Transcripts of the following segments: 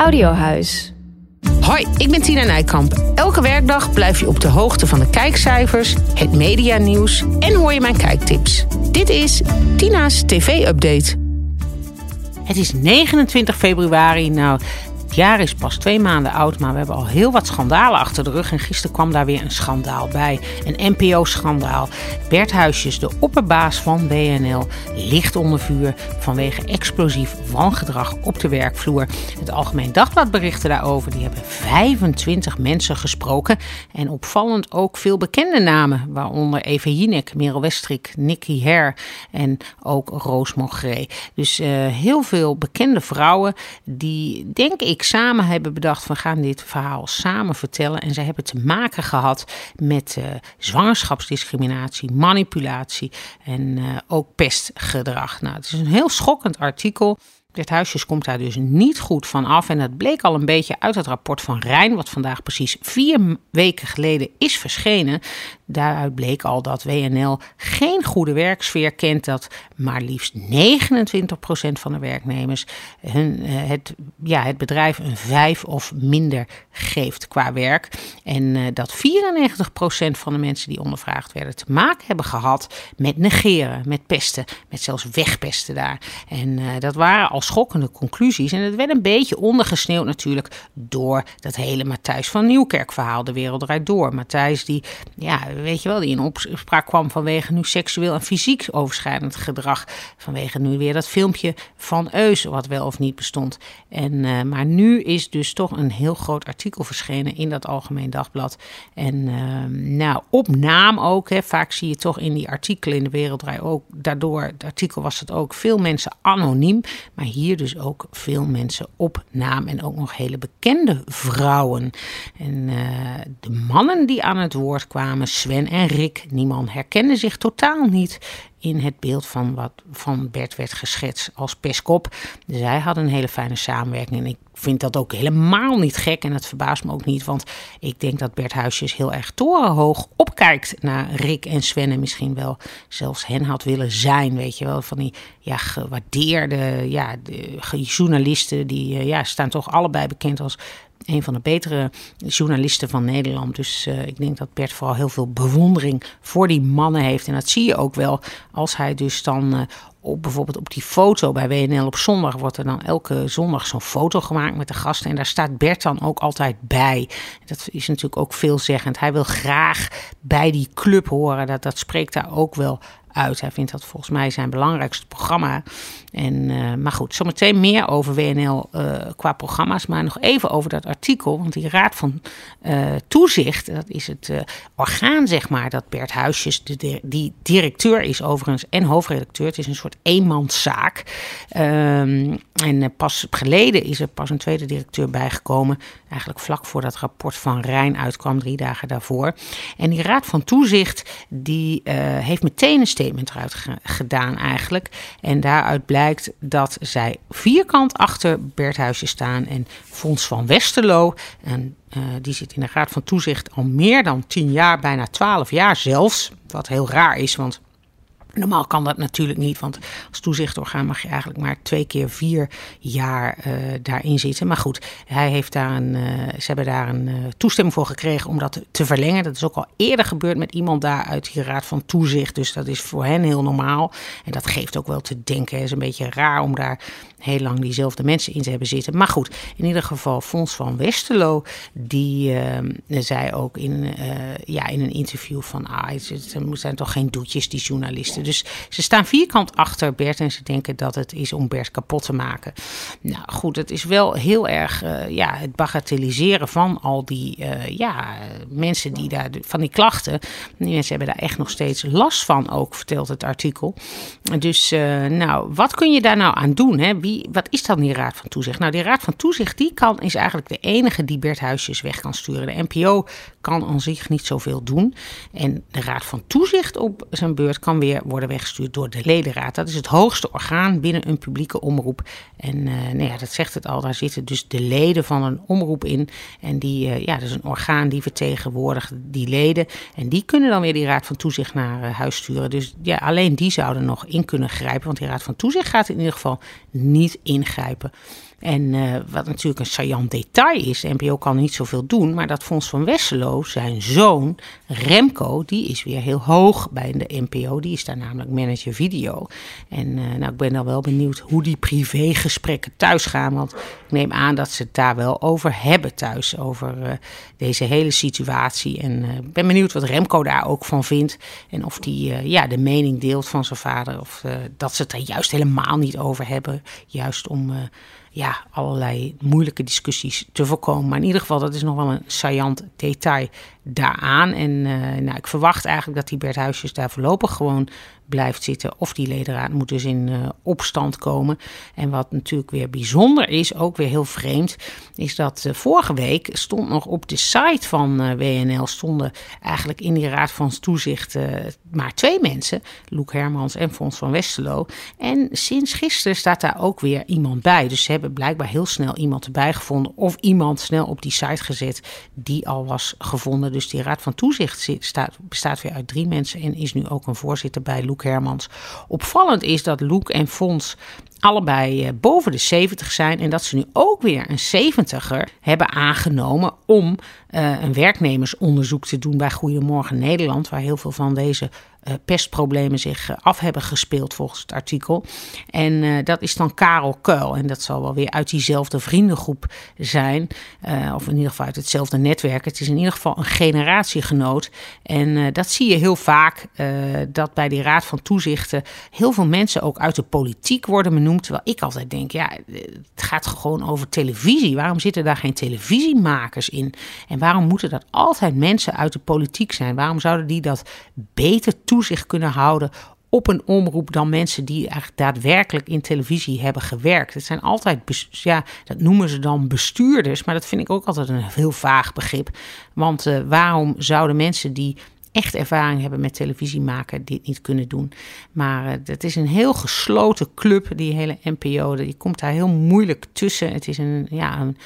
Audiohuis. Hoi, ik ben Tina Nijkamp. Elke werkdag blijf je op de hoogte van de kijkcijfers, het medianieuws en hoor je mijn kijktips. Dit is Tina's TV-update. Het is 29 februari. Nou, het jaar is pas twee maanden oud, maar we hebben al heel wat schandalen achter de rug. En gisteren kwam daar weer een schandaal bij. Een NPO-schandaal. Bert Huisjes, de opperbaas van BNL, ligt onder vuur vanwege explosief wangedrag op de werkvloer. Het Algemeen Dagblad berichtte daarover. Die hebben 25 mensen gesproken. En opvallend ook veel bekende namen, waaronder Eva Jinek, Merel Westrik, Nicky Her en ook Roos Mogré. Dus uh, heel veel bekende vrouwen die, denk ik, samen hebben bedacht: we gaan dit verhaal samen vertellen. En ze hebben te maken gehad met uh, zwangerschapsdiscriminatie, manipulatie en uh, ook pestgedrag. Nou, het is een heel schokkend artikel. Dit Huisjes komt daar dus niet goed van af. En dat bleek al een beetje uit het rapport van Rijn, wat vandaag precies vier weken geleden is verschenen. Daaruit bleek al dat WNL geen goede werksfeer kent. Dat maar liefst 29% van de werknemers hun, eh, het, ja, het bedrijf een 5 of minder geeft qua werk. En uh, dat 94% van de mensen die ondervraagd werden te maken hebben gehad met negeren, met pesten, met zelfs wegpesten daar. En uh, dat waren al schokkende conclusies. En het werd een beetje ondergesneeuwd natuurlijk door dat hele Matthijs van Nieuwkerk verhaal. De wereld draait door. Matthijs die, ja, weet je wel, die in opspraak kwam vanwege nu seksueel en fysiek overschrijdend gedrag. Vanwege nu weer dat filmpje van Eus, wat wel of niet bestond. En, uh, maar nu is dus toch een heel groot artikel verschenen in dat Algemeen Dagblad. En uh, nou, op naam ook. Hè, vaak zie je toch in die artikelen in de Wereldrij ook. Daardoor, het artikel was het ook, veel mensen anoniem. Maar hier dus ook veel mensen op naam. En ook nog hele bekende vrouwen. En uh, de mannen die aan het woord kwamen, En Rick. Niemand herkende zich totaal niet in het beeld van wat van Bert werd geschetst als peskop. Dus zij hadden een hele fijne samenwerking. En ik vind dat ook helemaal niet gek. En dat verbaast me ook niet. Want ik denk dat Bert Huisjes heel erg torenhoog opkijkt naar Rick en Sven. En misschien wel zelfs hen had willen zijn. Weet je wel, van die ja, gewaardeerde ja, de, journalisten. Die ja, staan toch allebei bekend als een van de betere journalisten van Nederland. Dus uh, ik denk dat Bert vooral heel veel bewondering voor die mannen heeft. En dat zie je ook wel als hij dus dan uh, op, bijvoorbeeld op die foto bij WNL op zondag wordt er dan elke zondag zo'n foto gemaakt met de gasten. En daar staat Bert dan ook altijd bij. Dat is natuurlijk ook veelzeggend. Hij wil graag bij die club horen. Dat, dat spreekt daar ook wel uit. Hij vindt dat volgens mij zijn belangrijkste programma. En, uh, maar goed, zometeen meer over WNL uh, qua programma's. Maar nog even over dat artikel. Want die Raad van uh, Toezicht, dat is het orgaan, zeg maar, dat Bert Huisjes, de, die directeur is overigens en hoofdredacteur. Het is een soort eenmanszaak. Um, en pas geleden is er pas een tweede directeur bijgekomen. Eigenlijk vlak voor dat rapport van Rijn uitkwam, drie dagen daarvoor. En die Raad van Toezicht, die heeft meteen een statement eruit gedaan eigenlijk. En daaruit blijkt dat zij vierkant achter Bert Huisjes staan en Fons van Westerlo. En uh, die zit in de Raad van Toezicht al meer dan tien jaar, bijna twaalf jaar zelfs. Wat heel raar is, want Normaal kan dat natuurlijk niet, want als toezichtorgaan mag je eigenlijk maar twee keer vier jaar uh, daarin zitten. Maar goed, hij heeft daar een, uh, ze hebben daar een uh, toestemming voor gekregen om dat te verlengen. Dat is ook al eerder gebeurd met iemand daar uit die raad van toezicht. Dus dat is voor hen heel normaal. En dat geeft ook wel te denken. Het is een beetje raar om daar heel lang diezelfde mensen in te hebben zitten. Maar goed, in ieder geval Fons van Westerlo, die zei ook in, ja, in een interview van... Ah, het zijn toch geen doetjes, die journalisten. Dus ze staan vierkant achter Bert en ze denken dat het is om Bert kapot te maken. Nou goed, het is wel heel erg uh, ja, het bagatelliseren van al die uh, ja, mensen die daar, van die klachten. Die mensen hebben daar echt nog steeds last van ook, vertelt het artikel. Dus uh, nou, wat kun je daar nou aan doen? Hè? Wie, wat is dan die Raad van Toezicht? Nou, die Raad van Toezicht die kan, is eigenlijk de enige die Bert Huisjes weg kan sturen. De NPO kan aan zich niet zoveel doen. En de Raad van Toezicht op zijn beurt kan weer worden weggestuurd door de ledenraad. Dat is het hoogste orgaan binnen een publieke omroep. En uh, nou ja, dat zegt het al, daar zitten dus de leden van een omroep in. En die, uh, ja, dat is een orgaan die vertegenwoordigt die leden. En die kunnen dan weer die Raad van Toezicht naar uh, huis sturen. Dus ja, alleen die zouden nog in kunnen grijpen. Want die Raad van Toezicht gaat in ieder geval niet ingrijpen. En uh, wat natuurlijk een saillant detail is, de NPO kan niet zoveel doen, maar dat Fons van Wesselo, zijn zoon Remco, die is weer heel hoog bij de NPO. Die is daar namelijk manager video. En uh, nou, ik ben dan wel benieuwd hoe die privégesprekken thuis gaan, want ik neem aan dat ze het daar wel over hebben thuis, over uh, deze hele situatie. En ik ben benieuwd wat Remco daar ook van vindt en of die ja, de mening deelt van zijn vader, of dat ze het er juist helemaal niet over hebben, juist om ja, allerlei moeilijke discussies te voorkomen. Maar in ieder geval, dat is nog wel een saillant detail daaraan. En uh, nou, ik verwacht eigenlijk dat die Bert Huisjes daar voorlopig gewoon blijft zitten. Of die ledenraad moet dus in uh, opstand komen. En wat natuurlijk weer bijzonder is, ook weer heel vreemd, is dat uh, vorige week stond nog op de site van WNL stonden eigenlijk in die raad van toezicht maar twee mensen, Loek Hermans en Fons van Westerlo. En sinds gisteren staat daar ook weer iemand bij. Dus ze hebben blijkbaar heel snel iemand erbij gevonden of iemand snel op die site gezet die al was gevonden. Dus die raad van toezicht staat, bestaat weer uit drie mensen en is nu ook een voorzitter bij Loek Hermans. Opvallend is dat Loek en Fons allebei eh, boven de 70 zijn en dat ze nu ook weer een 70er hebben aangenomen om uh, een werknemersonderzoek te doen bij Goedemorgen Nederland, waar heel veel van deze uh, pestproblemen zich af hebben gespeeld volgens het artikel. En dat is dan Karel Kuil. En dat zal wel weer uit diezelfde vriendengroep zijn. of in ieder geval uit hetzelfde netwerk. Het is in ieder geval een generatiegenoot. En dat zie je heel vaak. dat bij die Raad van Toezichten heel veel mensen ook uit de politiek worden benoemd. Terwijl ik altijd denk, ja, het gaat gewoon over televisie. Waarom zitten daar geen televisiemakers in? En waarom moeten dat altijd mensen uit de politiek zijn? Waarom zouden die dat beter toezicht kunnen houden op een omroep dan mensen die eigenlijk daadwerkelijk in televisie hebben gewerkt. Het zijn altijd, ja, dat noemen ze dan bestuurders, maar dat vind ik ook altijd een heel vaag begrip. Want uh, waarom zouden mensen die echt ervaring hebben met televisie maken, dit niet kunnen doen. Maar het is een heel gesloten club, die hele NPO. Je komt daar heel moeilijk tussen. Het is een, ja, een,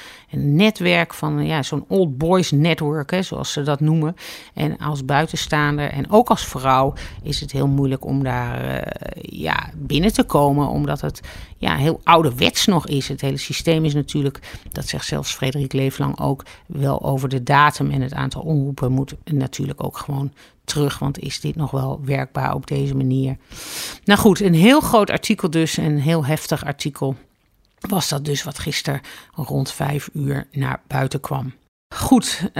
netwerk van ja, zo'n old boys network, hè, zoals ze dat noemen. En als buitenstaander en ook als vrouw is het heel moeilijk om daar uh, ja, binnen te komen, omdat het ja, heel ouderwets nog is. Het hele systeem is natuurlijk, dat zegt zelfs Frederik Leeflang ook, wel over de datum en het aantal omroepen moet natuurlijk ook gewoon terug. Want is dit nog wel werkbaar op deze manier? Nou goed, een heel groot artikel dus, een heel heftig artikel. Was dat dus wat gisteren rond vijf uur naar buiten kwam. Goed, uh,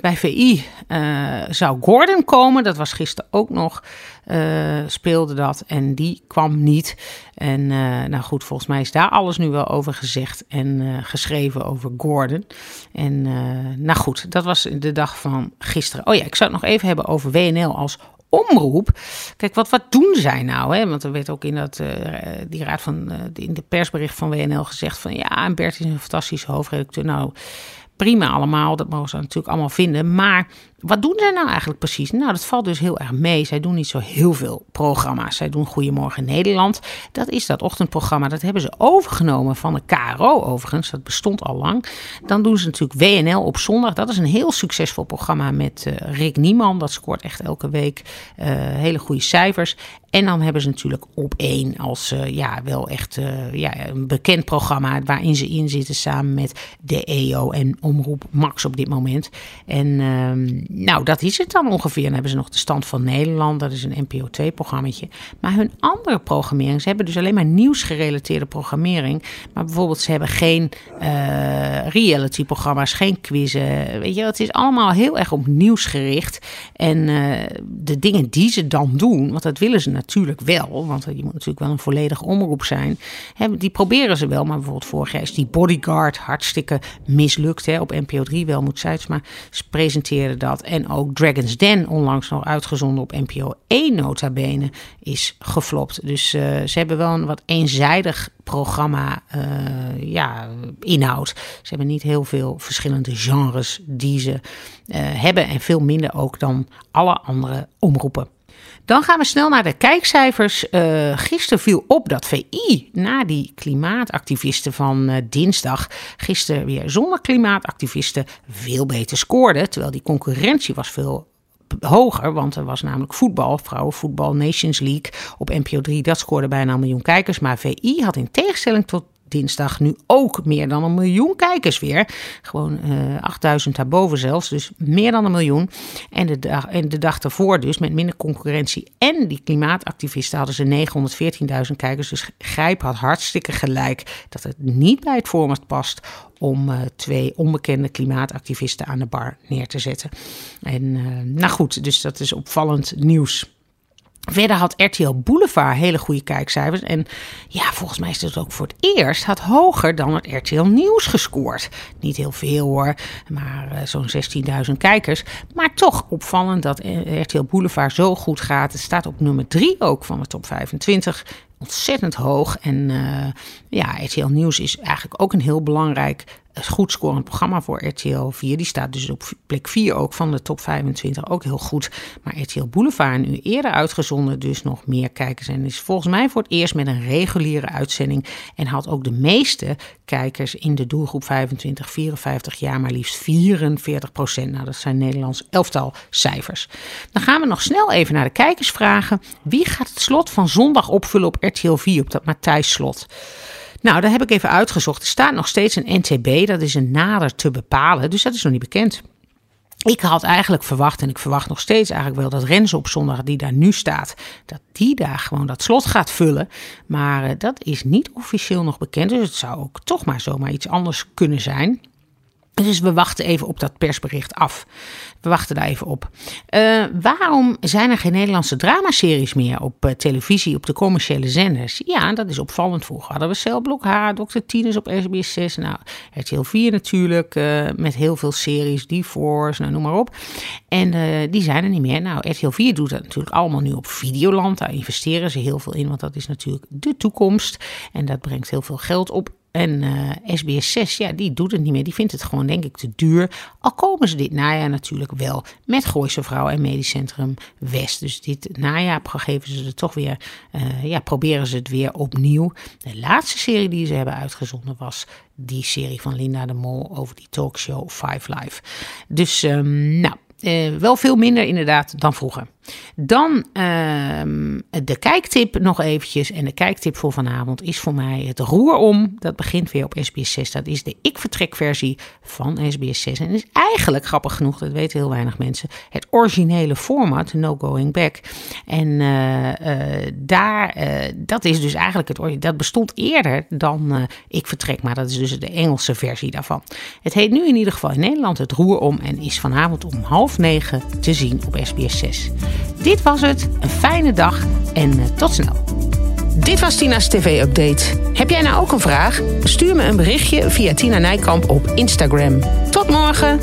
bij VI uh, zou Gordon komen. Dat was gisteren ook nog. Uh, speelde dat en die kwam niet. En nou goed, volgens mij is daar alles nu wel over gezegd en geschreven over Gordon. En nou goed, dat was de dag van gisteren. Oh ja, ik zou het nog even hebben over WNL als omroep. Kijk, wat, wat doen zij nou? Hè? Want er werd ook in dat, die raad van, in de persbericht van WNL gezegd van ja, en Bert is een fantastische hoofdredacteur. Nou, prima allemaal, dat mogen ze natuurlijk allemaal vinden. Maar wat doen zij nou eigenlijk precies? Nou, dat valt dus heel erg mee. Zij doen niet zo heel veel programma's. Zij doen Goedemorgen Nederland. Dat is dat ochtendprogramma. Dat hebben ze overgenomen van de KRO overigens. Dat bestond al lang. Dan doen ze natuurlijk WNL op zondag. Dat is een heel succesvol programma met uh, Rick Nieman. Dat scoort echt elke week uh, hele goede cijfers. En dan hebben ze natuurlijk op één als uh, ja, wel echt ja, een bekend programma waarin ze in zitten samen met de EO en Omroep Max op dit moment. En ehm, nou, dat is het dan ongeveer. Dan hebben ze nog de Stand van Nederland, dat is een NPO 2-programmaatje. Maar hun andere programmering, ze hebben dus alleen maar nieuwsgerelateerde programmering. Maar bijvoorbeeld, ze hebben geen uh, reality-programma's, geen quizzen. Weet je, het is allemaal heel erg op nieuws gericht. En uh, de dingen die ze dan doen, want dat willen ze natuurlijk wel, want je moet natuurlijk wel een volledige omroep zijn. Die proberen ze wel, maar bijvoorbeeld vorig jaar is die Bodyguard hartstikke mislukt. Hè, op NPO 3 wel, moet maar presenteerde dat. En ook Dragon's Den, onlangs nog uitgezonden op NPO 1 nota bene, is geflopt. Dus uh, ze hebben wel een wat eenzijdig programma uh, ja, inhoud. Ze hebben niet heel veel verschillende genres die ze uh, hebben. En veel minder ook dan alle andere omroepen. Dan gaan we snel naar de kijkcijfers. Uh, gisteren viel op dat VI na die klimaatactivisten van uh, dinsdag gisteren weer zonder klimaatactivisten veel beter scoorde. Terwijl die concurrentie was veel hoger, want er was namelijk voetbal, vrouwenvoetbal, Nations League op NPO 3. Dat scoorde bijna een miljoen kijkers. Maar VI had in tegenstelling tot dinsdag nu ook meer dan een miljoen kijkers weer. Gewoon uh, eh, 8000 daarboven zelfs, dus meer dan een miljoen. En de, dag, en de dag ervoor dus, met minder concurrentie en die klimaatactivisten hadden ze 914.000 kijkers. Dus Grijp had hartstikke gelijk dat het niet bij het format past om uh, twee onbekende klimaatactivisten aan de bar neer te zetten. En uh, nou goed, dus dat is opvallend nieuws. Verder had RTL Boulevard hele goede kijkcijfers. En ja, volgens mij is het ook voor het eerst had hoger dan het RTL Nieuws gescoord. Niet heel veel hoor, maar uh, zo'n 16.000 kijkers. Maar toch opvallend dat RTL Boulevard zo goed gaat. Het staat op nummer 3 ook van de top 25 ontzettend hoog. En uh, ja, RTL Nieuws is eigenlijk ook een heel belangrijk goed scorend programma voor RTL 4. Die staat dus op plek 4 ook van de top 25. Ook heel goed. Maar RTL Boulevard nu eerder uitgezonden. Dus nog meer kijkers. En is volgens mij voor het eerst met een reguliere uitzending. En had ook de meeste kijkers in de doelgroep 25, 54 jaar. Maar liefst 44 procent. Nou, dat zijn Nederlands elftal cijfers. Dan gaan we nog snel even naar de kijkers vragen. Wie gaat het slot van zondag opvullen op RTL 4? Op dat Matthijs slot? Nou, daar heb ik even uitgezocht. Er staat nog steeds een NTB, dat is een nader te bepalen, dus dat is nog niet bekend. Ik had eigenlijk verwacht, en ik verwacht nog steeds eigenlijk wel, dat Renze op zondag, die daar nu staat, dat die daar gewoon dat slot gaat vullen. Maar uh, dat is niet officieel nog bekend, dus het zou ook toch maar zomaar iets anders kunnen zijn. Dus we wachten even op dat persbericht af. We wachten daar even op. Uh, waarom zijn er geen Nederlandse dramaseries meer op uh, televisie, op de commerciële zenders? Ja, dat is opvallend. Vroeger hadden we Celblok H, Dr. Tinus op SBS 6. Nou, RTL 4 natuurlijk, uh, met heel veel series, D-Force, nou, noem maar op. En die zijn er niet meer. Nou, RTL 4 doet dat natuurlijk allemaal nu op Videoland. Daar investeren ze heel veel in, want dat is natuurlijk de toekomst. En dat brengt heel veel geld op. En SBS 6, ja, die doet het niet meer. Die vindt het gewoon, denk ik, te duur. Al komen ze dit najaar natuurlijk wel met Gooise Vrouw en Medisch Centrum West. Dus dit najaar geven ze het toch weer, uh, ja, proberen ze het weer opnieuw. De laatste serie die ze hebben uitgezonden was die serie van Linda de Mol over die talkshow Five Live. Dus, um, nou, uh, wel veel minder inderdaad dan vroeger. Dan uh, de kijktip nog eventjes. En de kijktip voor vanavond is voor mij het roer om. Dat begint weer op SBS 6. Dat is de Ik Vertrek versie van SBS 6. En is eigenlijk grappig genoeg, dat weten heel weinig mensen, het originele format, No Going Back. En uh, uh, daar, uh, dat is dus eigenlijk het Dat bestond eerder dan Ik Vertrek, maar dat is dus de Engelse versie daarvan. Het heet nu in ieder geval in Nederland het roer om en is vanavond om half negen te zien op SBS 6. Dit was het. Een fijne dag en uh, tot snel. Dit was Tina's TV-update. Heb jij nou ook een vraag? Stuur me een berichtje via Tina Nijkamp op Instagram. Tot morgen!